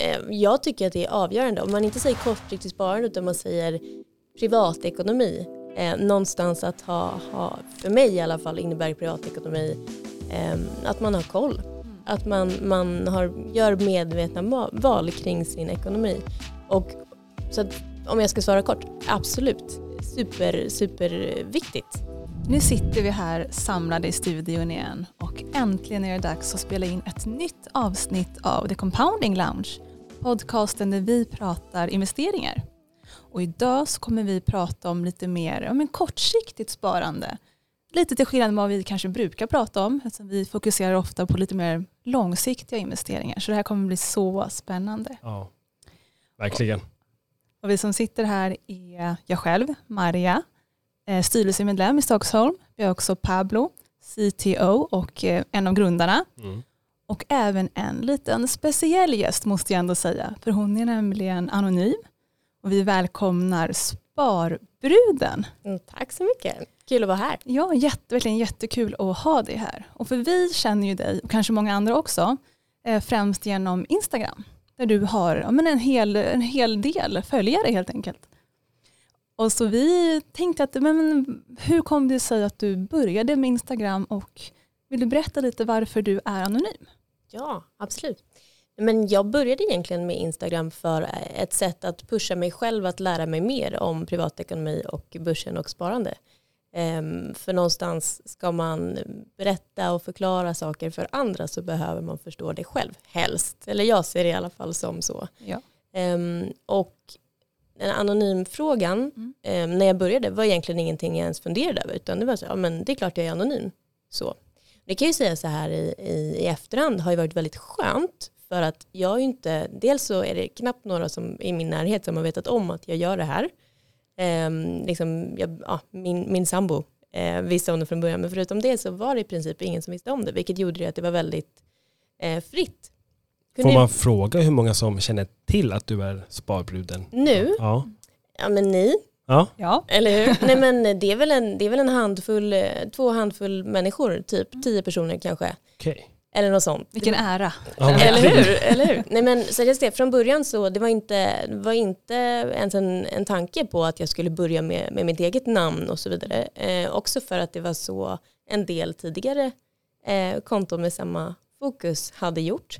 Eh, jag tycker att det är avgörande. Om man inte säger kortsiktigt sparande utan man säger privatekonomi. Eh, någonstans att ha, ha, för mig i alla fall innebär privatekonomi eh, att man har koll. Att man, man har, gör medvetna val kring sin ekonomi. Och, så att, om jag ska svara kort, absolut. Super, super viktigt. Nu sitter vi här samlade i studion igen och äntligen är det dags att spela in ett nytt avsnitt av The Compounding Lounge, podcasten där vi pratar investeringar. Och idag så kommer vi prata om lite mer om en kortsiktigt sparande. Lite till skillnad med vad vi kanske brukar prata om, eftersom vi fokuserar ofta på lite mer långsiktiga investeringar. Så det här kommer bli så spännande. Ja, verkligen. Och vi som sitter här är jag själv, Maria, Eh, styrelsemedlem i Stockholm. Vi har också Pablo, CTO och eh, en av grundarna. Mm. Och även en liten speciell gäst måste jag ändå säga, för hon är nämligen anonym. Och vi välkomnar Sparbruden. Mm, tack så mycket, kul att vara här. Ja, jätte, verkligen jättekul att ha dig här. Och för vi känner ju dig, och kanske många andra också, eh, främst genom Instagram. Där du har ja, men en, hel, en hel del följare helt enkelt. Och så vi tänkte att, men hur kom det sig att du började med Instagram och vill du berätta lite varför du är anonym? Ja, absolut. Men jag började egentligen med Instagram för ett sätt att pusha mig själv att lära mig mer om privatekonomi och börsen och sparande. Um, för någonstans ska man berätta och förklara saker för andra så behöver man förstå det själv helst. Eller jag ser det i alla fall som så. Ja. Um, och den anonymfrågan mm. eh, när jag började var egentligen ingenting jag ens funderade över utan det var så, ja men det är klart jag är anonym. Så. Det kan ju säga så här i, i, i efterhand har ju varit väldigt skönt för att jag är ju inte, dels så är det knappt några som i min närhet som har vetat om att jag gör det här. Eh, liksom, jag, ja, min, min sambo eh, visste om det från början men förutom det så var det i princip ingen som visste om det vilket gjorde det att det var väldigt eh, fritt Får man fråga hur många som känner till att du är sparbruden? Nu? Ja. Ja men ni. Ja. ja. Eller hur? Nej men det är väl en, det är väl en handfull, eh, två handfull människor, typ tio personer kanske. Okay. Eller något sånt. Vilken ära. Ja, eller hur? Eller hur? Nej men seriöst det, från början så det var inte, det var inte ens en, en tanke på att jag skulle börja med, med mitt eget namn och så vidare. Eh, också för att det var så en del tidigare eh, konton med samma fokus hade gjort.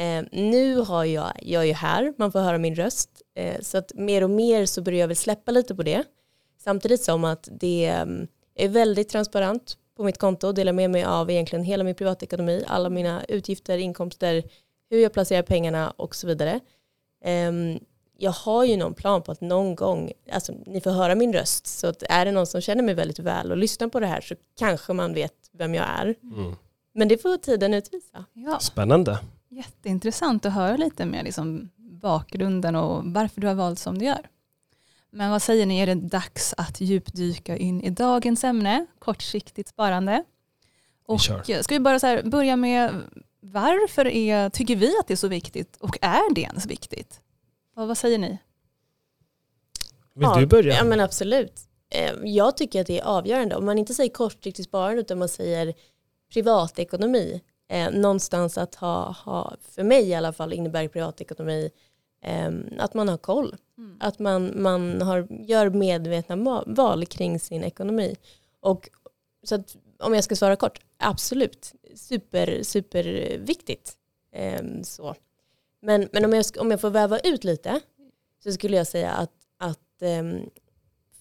Eh, nu har jag, jag är ju här, man får höra min röst. Eh, så att mer och mer så börjar jag väl släppa lite på det. Samtidigt som att det mm, är väldigt transparent på mitt konto och delar med mig av egentligen hela min privatekonomi, alla mina utgifter, inkomster, hur jag placerar pengarna och så vidare. Eh, jag har ju någon plan på att någon gång, alltså ni får höra min röst, så att är det någon som känner mig väldigt väl och lyssnar på det här så kanske man vet vem jag är. Mm. Men det får tiden utvisa. Ja. Spännande. Jätteintressant att höra lite mer liksom bakgrunden och varför du har valt som du gör. Men vad säger ni, är det dags att djupdyka in i dagens ämne, kortsiktigt sparande? Och vi ska vi bara så börja med varför är, tycker vi att det är så viktigt och är det ens viktigt? Och vad säger ni? Vill ja, du börja? Ja men absolut. Eh, jag tycker att det är avgörande. Om man inte säger kortsiktigt sparande utan man säger privatekonomi eh, någonstans att ha, ha, för mig i alla fall innebär privatekonomi eh, att man har koll. Mm. Att man, man har, gör medvetna val kring sin ekonomi. Och så att, om jag ska svara kort, absolut, super, super viktigt. Eh, så. Men, men om, jag, om jag får väva ut lite så skulle jag säga att, att eh,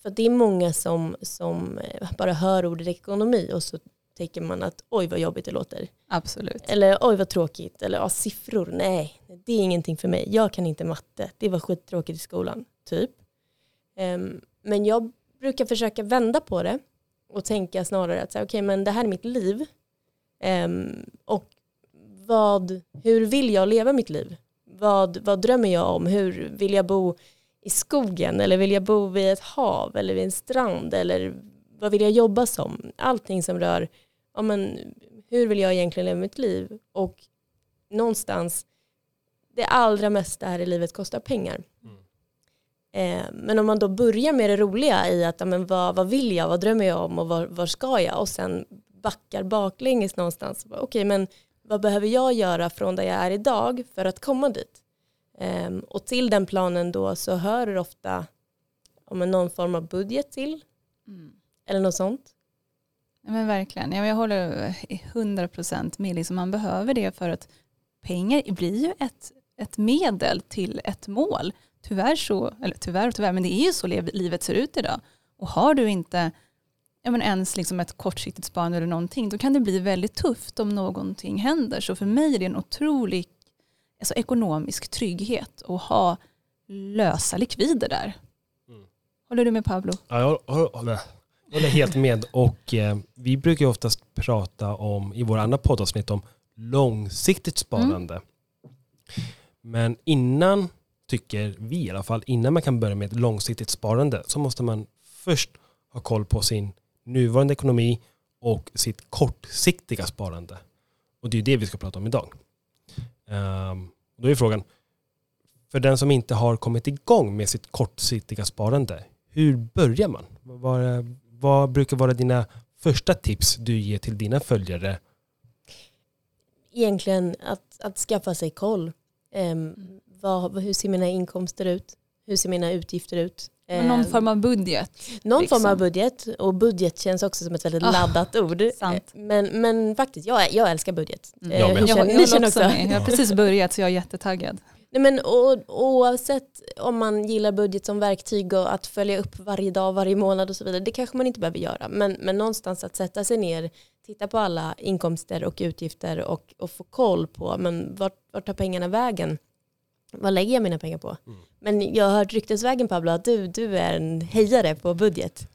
för det är många som, som bara hör ordet ekonomi och så tänker man att oj vad jobbigt det låter. Absolut. Eller oj vad tråkigt. Eller ja, siffror, nej det är ingenting för mig. Jag kan inte matte. Det var skittråkigt i skolan. Typ. Um, men jag brukar försöka vända på det och tänka snarare att okej okay, men det här är mitt liv. Um, och vad, hur vill jag leva mitt liv? Vad, vad drömmer jag om? Hur vill jag bo i skogen? Eller vill jag bo vid ett hav? Eller vid en strand? Eller vad vill jag jobba som? Allting som rör ja, men, hur vill jag egentligen leva mitt liv? Och någonstans, det allra mesta här i livet kostar pengar. Mm. Eh, men om man då börjar med det roliga i att ja, men, vad, vad vill jag, vad drömmer jag om och var, var ska jag? Och sen backar baklänges någonstans. Okej, okay, men vad behöver jag göra från där jag är idag för att komma dit? Ehm, och till den planen då så hör det ofta om någon form av budget till Mm. eller något sånt. Ja, men verkligen, ja, jag håller 100% med. Liksom man behöver det för att pengar blir ju ett, ett medel till ett mål. Tyvärr så, eller tyvärr och tyvärr, men det är ju så lev- livet ser ut idag. Och har du inte ja, men ens liksom ett kortsiktigt sparande eller någonting, då kan det bli väldigt tufft om någonting händer. Så för mig är det en otrolig alltså, ekonomisk trygghet att ha lösa likvider där. Mm. Håller du med Pablo? Ja, jag håller, håller, håller helt med. Och eh, vi brukar ju oftast prata om, i våra andra poddavsnitt, om långsiktigt sparande. Men innan, tycker vi i alla fall, innan man kan börja med ett långsiktigt sparande så måste man först ha koll på sin nuvarande ekonomi och sitt kortsiktiga sparande. Och det är det vi ska prata om idag. Um, då är frågan, för den som inte har kommit igång med sitt kortsiktiga sparande, hur börjar man? Vad, vad brukar vara dina första tips du ger till dina följare? Egentligen att, att skaffa sig koll. Ehm, vad, hur ser mina inkomster ut? Hur ser mina utgifter ut? Men Någon Ehm, form av budget. Någon liksom. form av budget och budget känns också som ett väldigt Ah, laddat ord. sant. Men, men faktiskt, jag, jag älskar budget. Mm. Eh, Jag hur Jag, känner- jag, ni jag, känner också också? med. jag har precis börjat så jag är jättetaggad. Nej, men, och, oavsett om man gillar budget som verktyg och att följa upp varje dag, varje månad och så vidare, det kanske man inte behöver göra. Men, men någonstans att sätta sig ner, titta på alla inkomster och utgifter och, och få koll på men vart, vart tar pengarna vägen? Vad lägger jag mina pengar på? Mm. Men jag har hört ryktesvägen Pablo att du, du är en hejare på budget.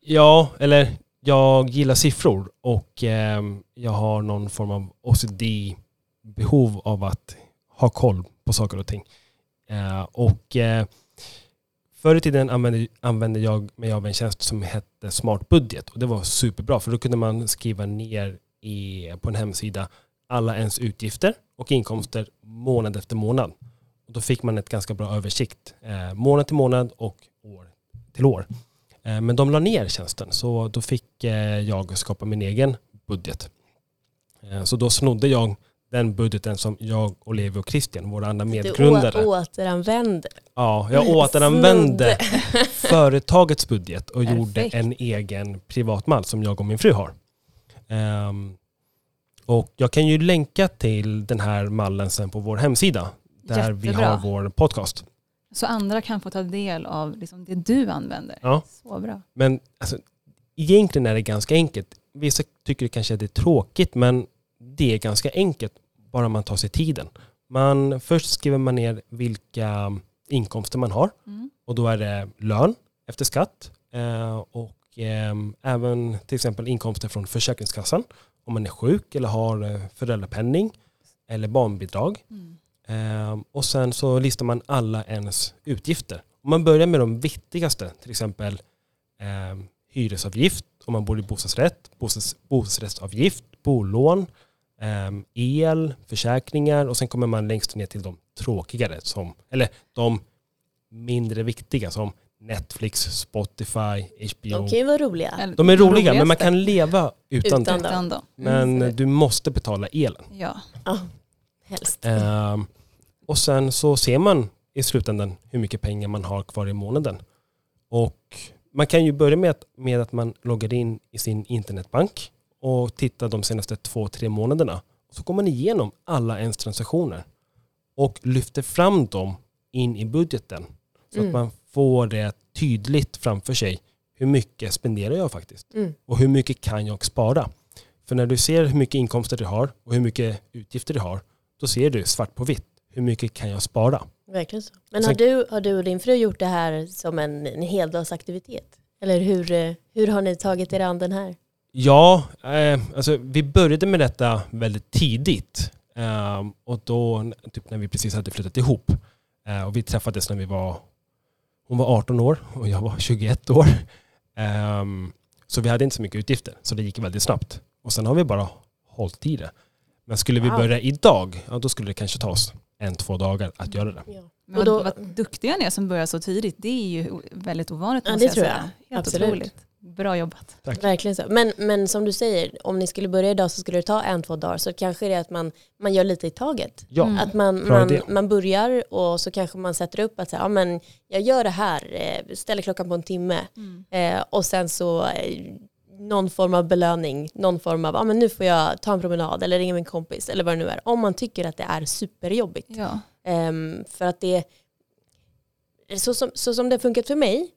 Ja, eller jag gillar siffror och ehm, jag har någon form av OCD-behov av att ha koll på saker och ting. Eh, och eh, förr i tiden använde, använde jag mig av en tjänst som hette Smart Budget och det var superbra för då kunde man skriva ner i, på en hemsida alla ens utgifter och inkomster månad efter månad. Och då fick man ett ganska bra översikt eh, månad till månad och år till år. Eh, Men de la ner tjänsten så då fick eh, jag skapa min egen budget. Eh, Så då snodde jag den budgeten som jag och Levi och Christian, våra andra Du medgrundare. å- återanvände. Ja, jag återanvände företagets budget och gjorde Perfekt. en egen privatmall som jag och min fru har. Ehm, och jag kan ju länka till den här mallen sen på vår hemsida där vi Jättebra. har vår podcast. Så andra kan få ta del av liksom det du använder. Ja. Så bra. Men alltså, egentligen är det ganska enkelt. Vissa tycker kanske att det är tråkigt men det är ganska enkelt bara man tar sig tiden. Man, först skriver man ner vilka inkomster man har Mm. och då är det lön efter skatt eh, och eh, även till exempel inkomster från Försäkringskassan om man är sjuk eller har eh, föräldrapenning eller barnbidrag. Mm. Och sen så listar man alla ens utgifter. Om man börjar med de viktigaste, till exempel eh, hyresavgift om man bor i bostadsrätt, bostads, bostadsrättsavgift, bolån, el, försäkringar och sen kommer man längst ner till de tråkigare, som, eller de mindre viktiga som Netflix, Spotify, HBO. De kan ju vara roliga. De är roliga men man kan leva utan, Utan det. dem. Men Mm. du måste betala elen. Ja. Helst. Ehm, och sen så ser man i slutändan hur mycket pengar man har kvar i månaden. Och man kan ju börja med att, med att man loggar in i sin internetbank och tittar de senaste två, tre månaderna. Så går man igenom alla ens transaktioner och lyfter fram dem in i budgeten. Så Mm. att man får det tydligt framför sig. Hur mycket spenderar jag faktiskt? Mm. Och hur mycket kan jag spara? För när du ser hur mycket inkomster du har och hur mycket utgifter du har, då ser du svart på vitt. Hur mycket kan jag spara? Verkligen så. Men Sen- har du, har du och din fru gjort det här som en, en heldagsaktivitet? Eller hur, eh, hur har ni tagit er an den här? Ja, eh, alltså vi började med detta väldigt tidigt. Eh, och då, typ när vi precis hade flyttat ihop. Eh, och vi träffades när vi var, hon var 18 år och jag var 21 år. Eh, så vi hade inte så mycket utgifter, så det gick väldigt snabbt. Och sen har vi bara hållit i det. Men skulle vi Wow. börja idag, ja, då skulle det kanske ta oss en, två dagar att göra det. Ja. Men Och då- vad, vad duktiga ni är som börjar så tidigt. Det är ju väldigt ovanligt Ja, det jag tror säga. jag. Helt Absolut. otroligt. Bra jobbat. Tack. Verkligen så. Men, men som du säger, om ni skulle börja idag så skulle det ta en, två dagar. Så kanske det är att man, man gör lite i taget. Ja, Mm. Att man, Bra man, idé. man börjar och så kanske man sätter upp att så här, ja, men jag gör det här, eh, ställer klockan på en timme eh, och sen så eh, någon form av belöning, någon form av, ja men nu får jag ta en promenad eller ringa min kompis eller vad det nu är. Om man tycker att det är superjobbigt. Ja. Ehm, för att det, så som, så som det har funkat för mig,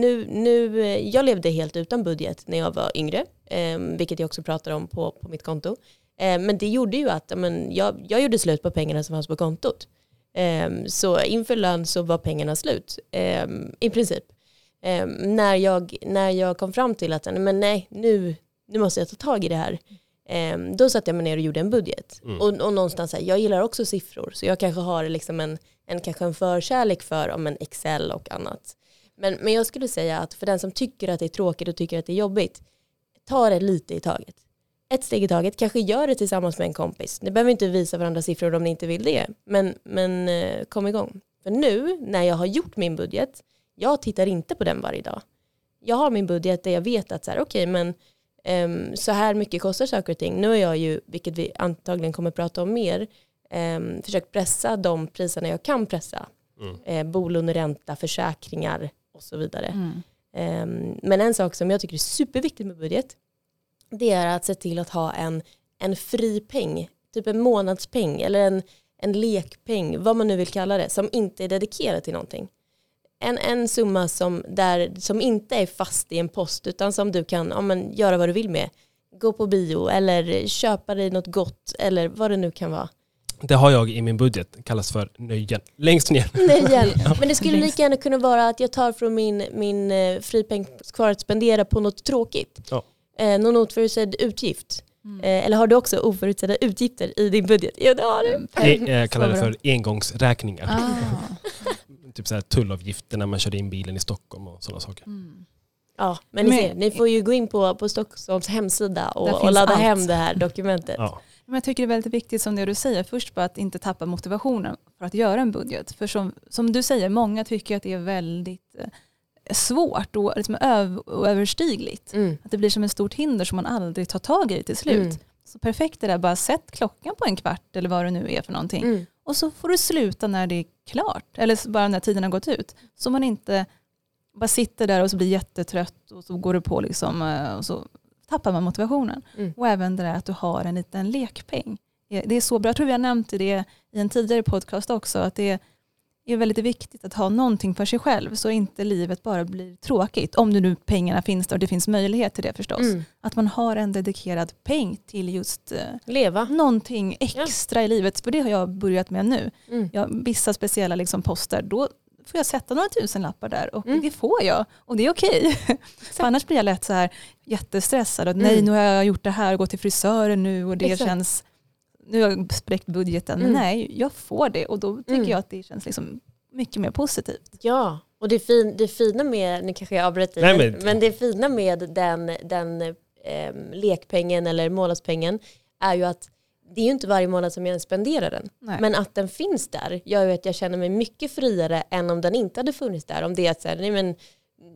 nu, nu, eh, jag levde helt utan budget när jag var yngre, ehm, vilket jag också pratar om på, på mitt konto. Ehm, men det gjorde ju att men, jag, jag gjorde slut på pengarna som fanns på kontot. Ehm, så inför lön så var pengarna slut, ehm, i princip. Ehm, när, jag, när jag kom fram till att men nej, nu, nu måste jag ta tag i det här. Ehm, då satte jag mig ner och gjorde en budget. Mm. Och, och någonstans, här, jag gillar också siffror, så jag kanske har liksom en, en, kanske en förkärlek för om en Excel och annat. Men, men jag skulle säga att för den som tycker att det är tråkigt och tycker att det är jobbigt, ta det lite i taget. Ett steg i taget, kanske gör det tillsammans med en kompis. Ni behöver inte visa varandra siffror om ni inte vill det, men, men eh, kom igång. För nu, när jag har gjort min budget, jag tittar inte på den varje dag. Jag har min budget där jag vet att så här, okej, men ehm, så här mycket kostar saker och ting. Nu har jag ju, vilket vi antagligen kommer prata om mer, um, försökt pressa de priserna jag kan pressa. Mm. Eh, bolåneränta, försäkringar och så vidare. Mm. Ehm, men en sak som jag tycker är superviktigt med budget, det är att se till att ha en, en fri peng, typ en månadspeng eller en, en lekpeng, vad man nu vill kalla det, som inte är dedikerad till någonting. En, en summa som, där, som inte är fast i en post utan som du kan ja, men, göra vad du vill med. Gå på bio eller köpa dig något gott eller vad det nu kan vara. Det har jag i min budget, kallas för nöjen. Längst ner. Hjälp. Men det skulle lika gärna kunna vara att jag tar från min, min eh, fripeng kvar att spendera på något tråkigt. Ja. Eh, någon oförutsedd utgift. Mm. Eh, eller har du också oförutsedda utgifter i din budget? Ja det har du. Det jag kallar det för engångsräkningar. Ah. Typ så här tullavgifter när man körde in bilen i Stockholm och sådana saker. Mm. Ja, men ni Men- ser, ni får ju gå in på, på Stockholms hemsida och, och ladda allt. hem det här dokumentet. Ja. Men jag tycker det är väldigt viktigt som det du säger, först bara att inte tappa motivationen för att göra en budget. För som, som du säger, många tycker att det är väldigt eh, svårt och liksom öv- oöverstigligt. Mm. Att det blir som ett stort hinder som man aldrig tar tag i till slut. Mm. Så perfekt är det, bara sätt klockan på en kvart eller vad det nu är för någonting. Mm. Och så får du sluta när det är klart, eller bara när tiden har gått ut. Så man inte bara sitter där och så blir jättetrött och så går det på liksom, eh, och så tappar man motivationen. Mm. Och även det där att du har en liten lekpeng. Eh, Det är så bra, jag tror vi har nämnt det i en tidigare podcast också, att det är väldigt viktigt att ha någonting för sig själv så inte livet bara blir tråkigt. Om det nu pengarna finns där och det finns möjlighet till det förstås. Mm. Att man har en dedikerad peng till just eh, Leva. någonting extra i livet. För det har jag börjat med nu. Mm. Jag, vissa speciella liksom poster, då får jag sätta några tusenlappar där och Mm. det får jag. Och det är okej. För annars blir jag lätt så här jättestressad. Och, Nej, Mm. nu har jag gjort det här och gått till frisören nu och det Exakt. känns, nu har jag spräckt budgeten. Men Mm. nej, jag får det och då tycker Mm. jag att det känns liksom mycket mer positivt. Ja, och det, fin, det fina med, nu kanske jag avbröt dig, Nej, men, men- men det fina med den, den eh, lekpengen eller månadspengen är ju att det är ju inte varje månad som jag spenderar den. Nej. Men att den finns där gör ju att jag känner mig mycket friare än om den inte hade funnits där. Om det är att här, nej men,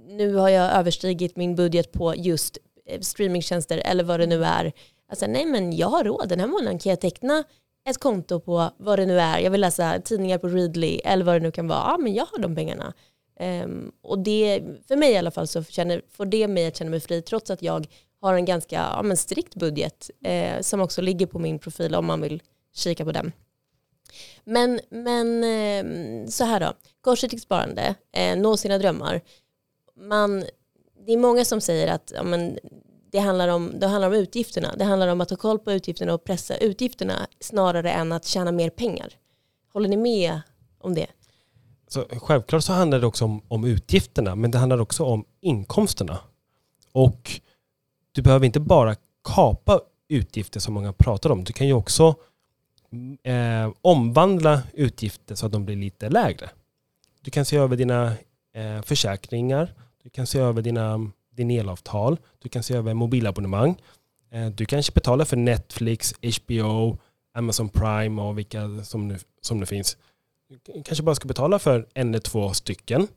nu har jag överstigit min budget på just eh, streamingtjänster eller vad det nu är. Alltså, nej men jag har råd, den här månaden kan jag teckna ett konto på vad det nu är. Jag vill läsa tidningar på Readly eller vad det nu kan vara. Ja men jag har de pengarna. Ehm, och det, för mig i alla fall så känner, får det mig att känna mig fri trots att jag har en ganska ja, men strikt budget eh, som också ligger på min profil om man vill kika på den. Men, men eh, så här då, kortsiktigt sparande, eh, nå sina drömmar. Man, det är många som säger att ja, men, det, handlar om, det handlar om utgifterna. Det handlar om att ha koll på utgifterna och pressa utgifterna snarare än att tjäna mer pengar. Håller ni med om det? Så självklart så handlar det också om, om utgifterna, men det handlar också om inkomsterna. Och du behöver inte bara kapa utgifter som många pratar om. Du kan ju också eh, omvandla utgifter så att de blir lite lägre. Du kan se över dina eh, försäkringar, du kan se över dina, din elavtal, du kan se över mobilabonnemang. Eh, du kanske betalar för Netflix, HBO, Amazon Prime och vilka som nu, som nu finns. Du kanske bara ska betala för en eller två stycken.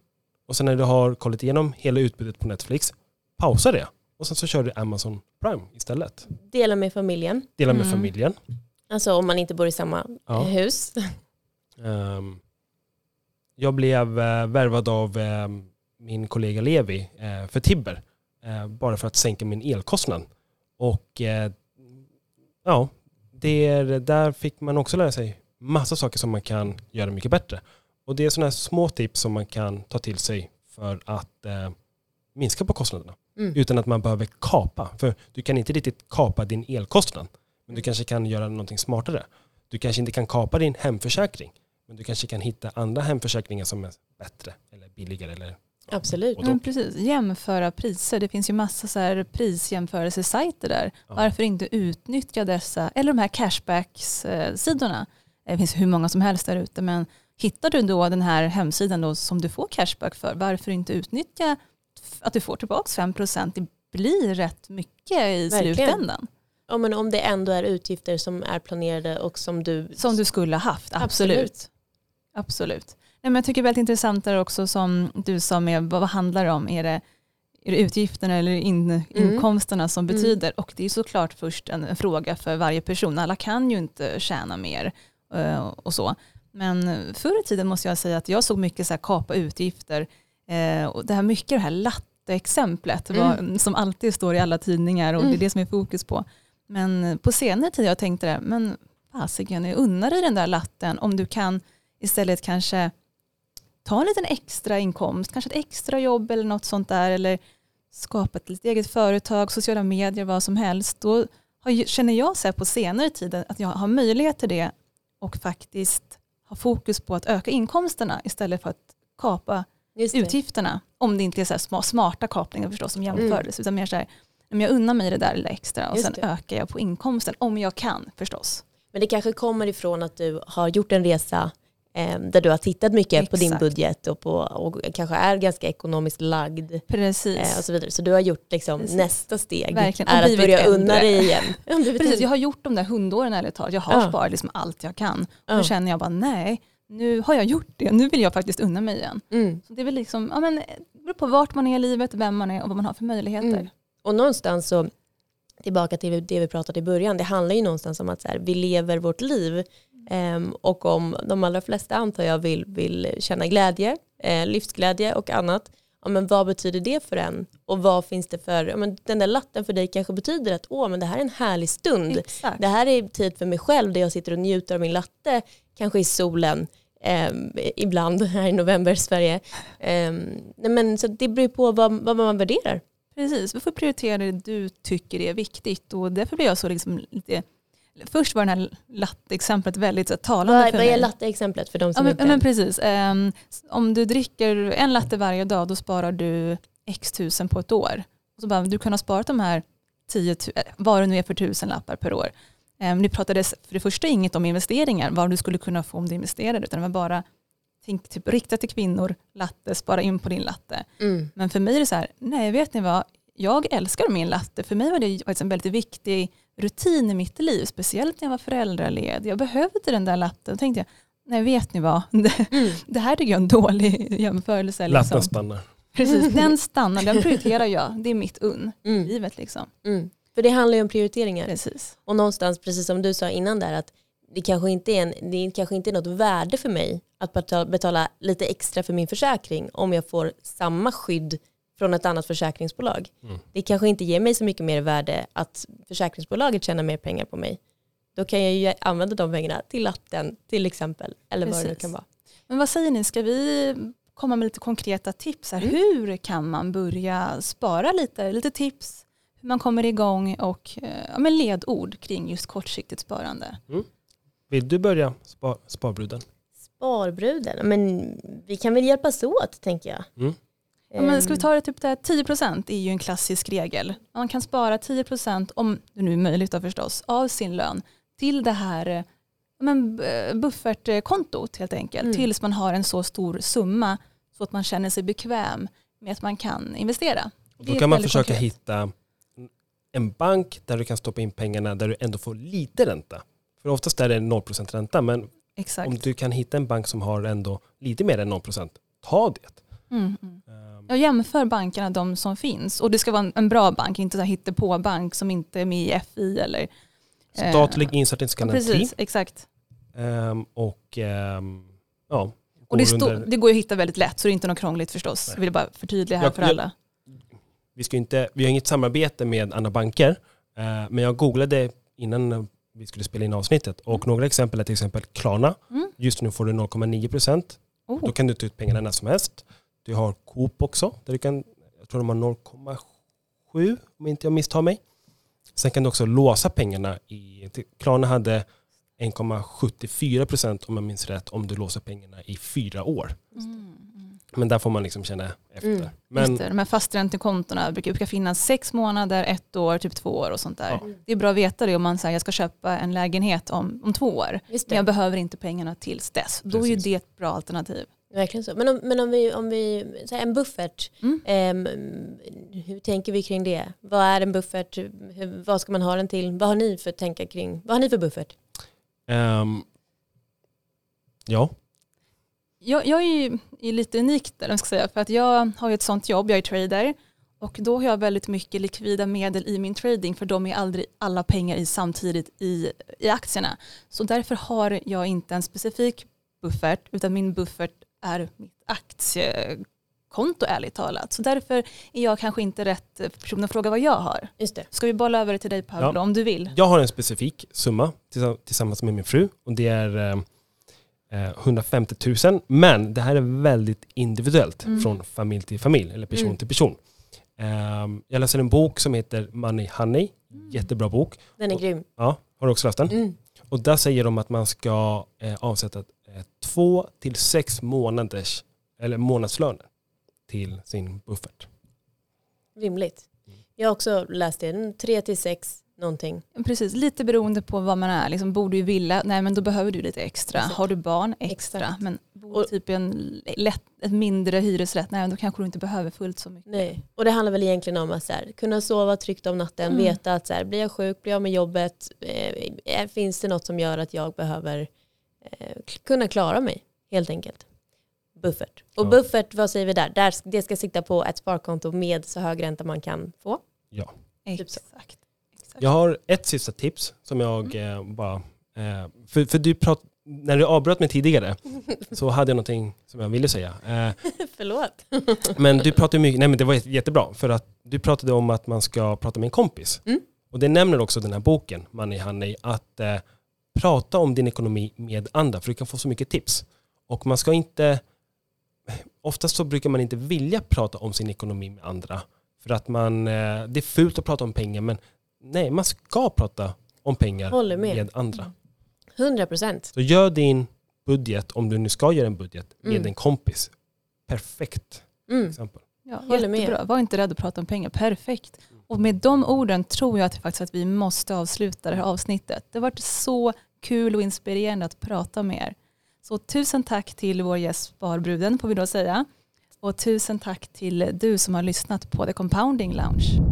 Och sen när du har kollat igenom hela utbudet på Netflix, pausa det. Och sen så kör du Amazon Prime istället. Dela med familjen. Dela med Mm. familjen. Alltså om man inte bor i samma Ja. hus. Ehm, jag blev eh, värvad av eh, min kollega Levi eh, för Tibber. eh, bara för att sänka min elkostnad. Och ja, det är, där fick man också lära sig massa saker som man kan göra mycket bättre. Och det är sådana här små tips som man kan ta till sig för att minska på kostnaderna. Mm. Utan att man behöver kapa. För du kan inte riktigt kapa din elkostnad. Men du kanske kan göra någonting smartare. Du kanske inte kan kapa din hemförsäkring. Men du kanske kan hitta andra hemförsäkringar som är bättre eller billigare. Eller, Absolut. Då- Men precis, jämföra priser. Det finns ju massa så här prisjämförelsesajter där. Ja. Varför inte utnyttja dessa, eller de här cashback-sidorna. Det finns hur många som helst där ute, men hittar du då den här hemsidan då som du får cashback för, varför inte utnyttja att du får tillbaka 5%? Det blir rätt mycket i Verkligen. slutändan. Ja, men om det ändå är utgifter som är planerade och som du... Som du skulle ha haft, absolut. Absolut. Absolut. Nej, men jag tycker det är väldigt intressant där också som du sa med vad, handlar det om? Är det, är det utgifterna eller in, inkomsterna som Mm. betyder? Och det är såklart först en, en fråga för varje person. Alla kan ju inte tjäna mer eh, och så. Men förr i tiden måste jag säga att jag såg mycket så här kapa utgifter. Eh, och det här mycket det här latteexemplet vad- som alltid står i alla tidningar och det är Mm. det som är fokus på. Men på senare tid har jag tänkt det där, men fasiken, jag unnar dig den där latten om du kan istället kanske ta en liten extra inkomst, kanske ett extra jobb eller något sånt där eller skapa ett litet eget företag, sociala medier, vad som helst. Då har, känner jag så här på senare tid att jag har möjlighet till det och faktiskt ha fokus på att öka inkomsterna istället för att kapa. Utgifterna. Om det inte är så sma- smarta kapningar förstås som jämfördes, utan mer så här, jag unnar mig det där lilla extra och Just sen det. ökar jag på inkomsten om jag kan förstås. Men det kanske kommer ifrån att du har gjort en resa eh, där du har tittat mycket på din Exakt. budget och, på, och kanske är ganska ekonomiskt lagd. Precis. Eh, och så vidare. Så du har gjort liksom Precis. nästa steg Verkligen. Är att börja äldre. unna dig igen. Precis, jag har gjort de där hundåren ett tag. Jag har Ja. sparat liksom allt jag kan. Och Ja. nu känner jag bara nej, nu har jag gjort det. Nu vill jag faktiskt unna mig igen. Mm. Så det är väl liksom, ja men det beror på vart man är i livet, vem man är och vad man har för möjligheter. Mm. Och någonstans så, tillbaka till det vi pratade i början, det handlar ju någonstans om att så här, vi lever vårt liv ehm, och om de allra flesta antar jag vill, vill känna glädje, eh, livsglädje och annat, ja, men vad betyder det för en? Och vad finns det för, ja, men den där latten för dig kanske betyder att åh, men det här är en härlig stund. Exakt. Det här är tid för mig själv där jag sitter och njuter av min latte, kanske i solen, ehm, ibland här i november Sverige. Nej men, så det beror på vad, vad man värderar. Precis, vi får prioritera det du tycker är viktigt och därför blir jag så liksom lite Först var det här latte-exemplet väldigt så, talande Vad, för vad mig. är latte-exemplet för de Ja som men, inte... ja, men precis. Ehm, om du dricker en latte varje dag då sparar du x tusen på ett år. Och så bara, du kan ha sparat de här 10 tu- eh, vad det nu är för tusen lappar per år. Det pratades för det första inget om investeringar, vad du skulle kunna få om du investerade, utan det var bara tänk, typ, rikta till kvinnor, latte, spara in på din latte. mm. Men för mig är det så här, nej vet ni vad, jag älskar min latte. För mig var det faktiskt en väldigt viktig rutin i mitt liv, speciellt när jag var föräldraledig. Jag behövde den där latten. Då tänkte jag, nej vet ni vad, det, Mm. det här tycker jag är en dålig jämförelse. Liksom. Latten stannar. Precis, den stannar, den prioriterar jag. Det är mitt unn i Mm. livet. Liksom. Mm. För det handlar ju om prioriteringar. Precis. Och någonstans, precis som du sa innan där, att det kanske inte är, en, det kanske inte är något värde för mig att betala, betala lite extra för min försäkring om jag får samma skydd från ett annat försäkringsbolag. Mm. Det kanske inte ger mig så mycket mer värde att försäkringsbolaget tjänar mer pengar på mig. Då kan jag ju använda de pengarna till latten till exempel, eller vad det nu Precis. kan vara. Men vad säger ni, ska vi komma med lite konkreta tips? Här? Mm. Hur kan man börja spara lite? Lite tips, hur man kommer igång och eh, ja, men ledord kring just kortsiktigt sparande. Vill du börja, spa, Sparbruden? Sparbruden, men vi kan väl hjälpas åt tänker jag. Mm. Ja, men ska vi Ehm, ta det typ där 10% är ju en klassisk regel. Man kan spara 10% om det nu är möjligt då förstås av sin lön till det här eh, men, eh, buffertkontot helt enkelt. Mm. Tills man har en så stor summa så att man känner sig bekväm med att man kan investera. Och då kan man försöka konkret. hitta en bank där du kan stoppa in pengarna där du ändå får lite ränta. För oftast är det 0% ränta, men Exakt. om du kan hitta en bank som har ändå lite mer än 0%, ta det. Mm, mm. Ehm, Jag jämför bankerna, de som finns. Och det ska vara en, bra bank, inte så här hittepå-bank som inte är med i FI eller... eh, Statlig insättningsgaranti. Precis, exakt. Ehm, och ehm, ja, Och det, går stå, det går ju att hitta väldigt lätt så det är inte något krångligt förstås. Nej. Jag vill bara förtydliga här Jag- för alla. Vi, ska inte, vi har inget samarbete med andra banker, eh, men jag googlade innan vi skulle spela in avsnittet och några exempel är till exempel Klarna. Mm. Just nu får du 0,9 procent. Då Oh. kan du ta ut pengarna när som helst. Du har Coop också, där du kan, jag tror de har 0,7 om inte jag misstar mig. Sen kan du också låsa pengarna i, Klarna hade 1,74 procent om jag minns rätt om du låser pengarna i fyra år. Mm, mm. Men där får man liksom känna efter. Mm. Men Just det, de här fasträntekontona brukar, brukar finnas sex månader, ett år, typ två år och sånt där. Ja. Det är bra att veta det om man säger jag ska köpa en lägenhet om, om två år. Men jag behöver inte pengarna tills dess. Då är ju Precis. det ett bra alternativ. Verkligen så. Men om, men om vi, om vi så här, en buffert, Mm. ehm, hur tänker vi kring det? Vad är en buffert? Hur, vad ska man ha den till? Vad har ni för tänka kring? Vad har ni för buffert? ehm, ja, Jag, jag är ju är lite unik där, ska säga, för att jag har ju ett sånt jobb, jag är trader och då har jag väldigt mycket likvida medel i min trading för de är aldrig alla pengar i samtidigt i, i aktierna. Så därför har jag inte en specifik buffert utan min buffert är mitt aktiekonto ärligt talat. Så därför är jag kanske inte rätt person att fråga vad jag har. Just det. Ska vi bolla över det till dig Paolo Ja. om du vill? jag har en specifik summa tillsa- tillsammans med min fru och det är eh, 150 000 men det här är väldigt individuellt Mm. från familj till familj eller person Mm. till person. Ehm, jag läser en bok som heter Money Honey, jättebra bok. Den är Och- grym. Ja, har du också läst den? Mm. Och där säger de att man ska eh, avsätta eh, två till sex månaders eller månadslöner till sin buffert. Rimligt. Mm. Jag har också läst det, tre till sex någonting. Precis, lite beroende på vad man är. Liksom, bor du i villa, nej men då behöver du lite extra. Exakt. Har du barn, extra. Exakt. Men bor du typ i en lätt, ett mindre hyresrätt, nej då kanske du inte behöver fullt så mycket. Nej. Och det handlar väl egentligen om att så här, kunna sova tryggt om natten, Mm. veta att så här, blir jag sjuk, blir jag med jobbet, eh, finns det något som gör att jag behöver eh, kunna klara mig helt enkelt. Buffert. Och Ja. buffert, vad säger vi där? där? Det ska sikta på ett sparkonto med så hög ränta man kan få. Ja. Typ. Exakt. Jag har ett sista tips som jag eh, bara... Eh, för för du prat, när du avbröt mig tidigare så hade jag någonting som jag ville säga. Eh, Förlåt. men du pratade mycket, nej men det var jätte- jättebra för att du pratade om att man ska prata med en kompis. Mm. Och det nämner också den här boken, Money Honey, att eh, prata om din ekonomi med andra för du kan få så mycket tips. Och man ska inte, oftast så brukar man inte vilja prata om sin ekonomi med andra. För att man, eh, det är fult att prata om pengar men nej, man ska prata om pengar Håller med. andra. 100 procent. Så gör din budget, om du nu ska göra en budget, med Mm. en kompis. Perfekt Mm. exempel. Ja, Håller med. jättebra, var inte rädd att prata om pengar, perfekt. Och med de orden tror jag att, faktiskt att vi måste avsluta det här avsnittet. Det har varit så kul och inspirerande att prata med er. Så tusen tack till vår gäst Sparbruden får vi då säga. Och tusen tack till du som har lyssnat på The Compounding Lounge.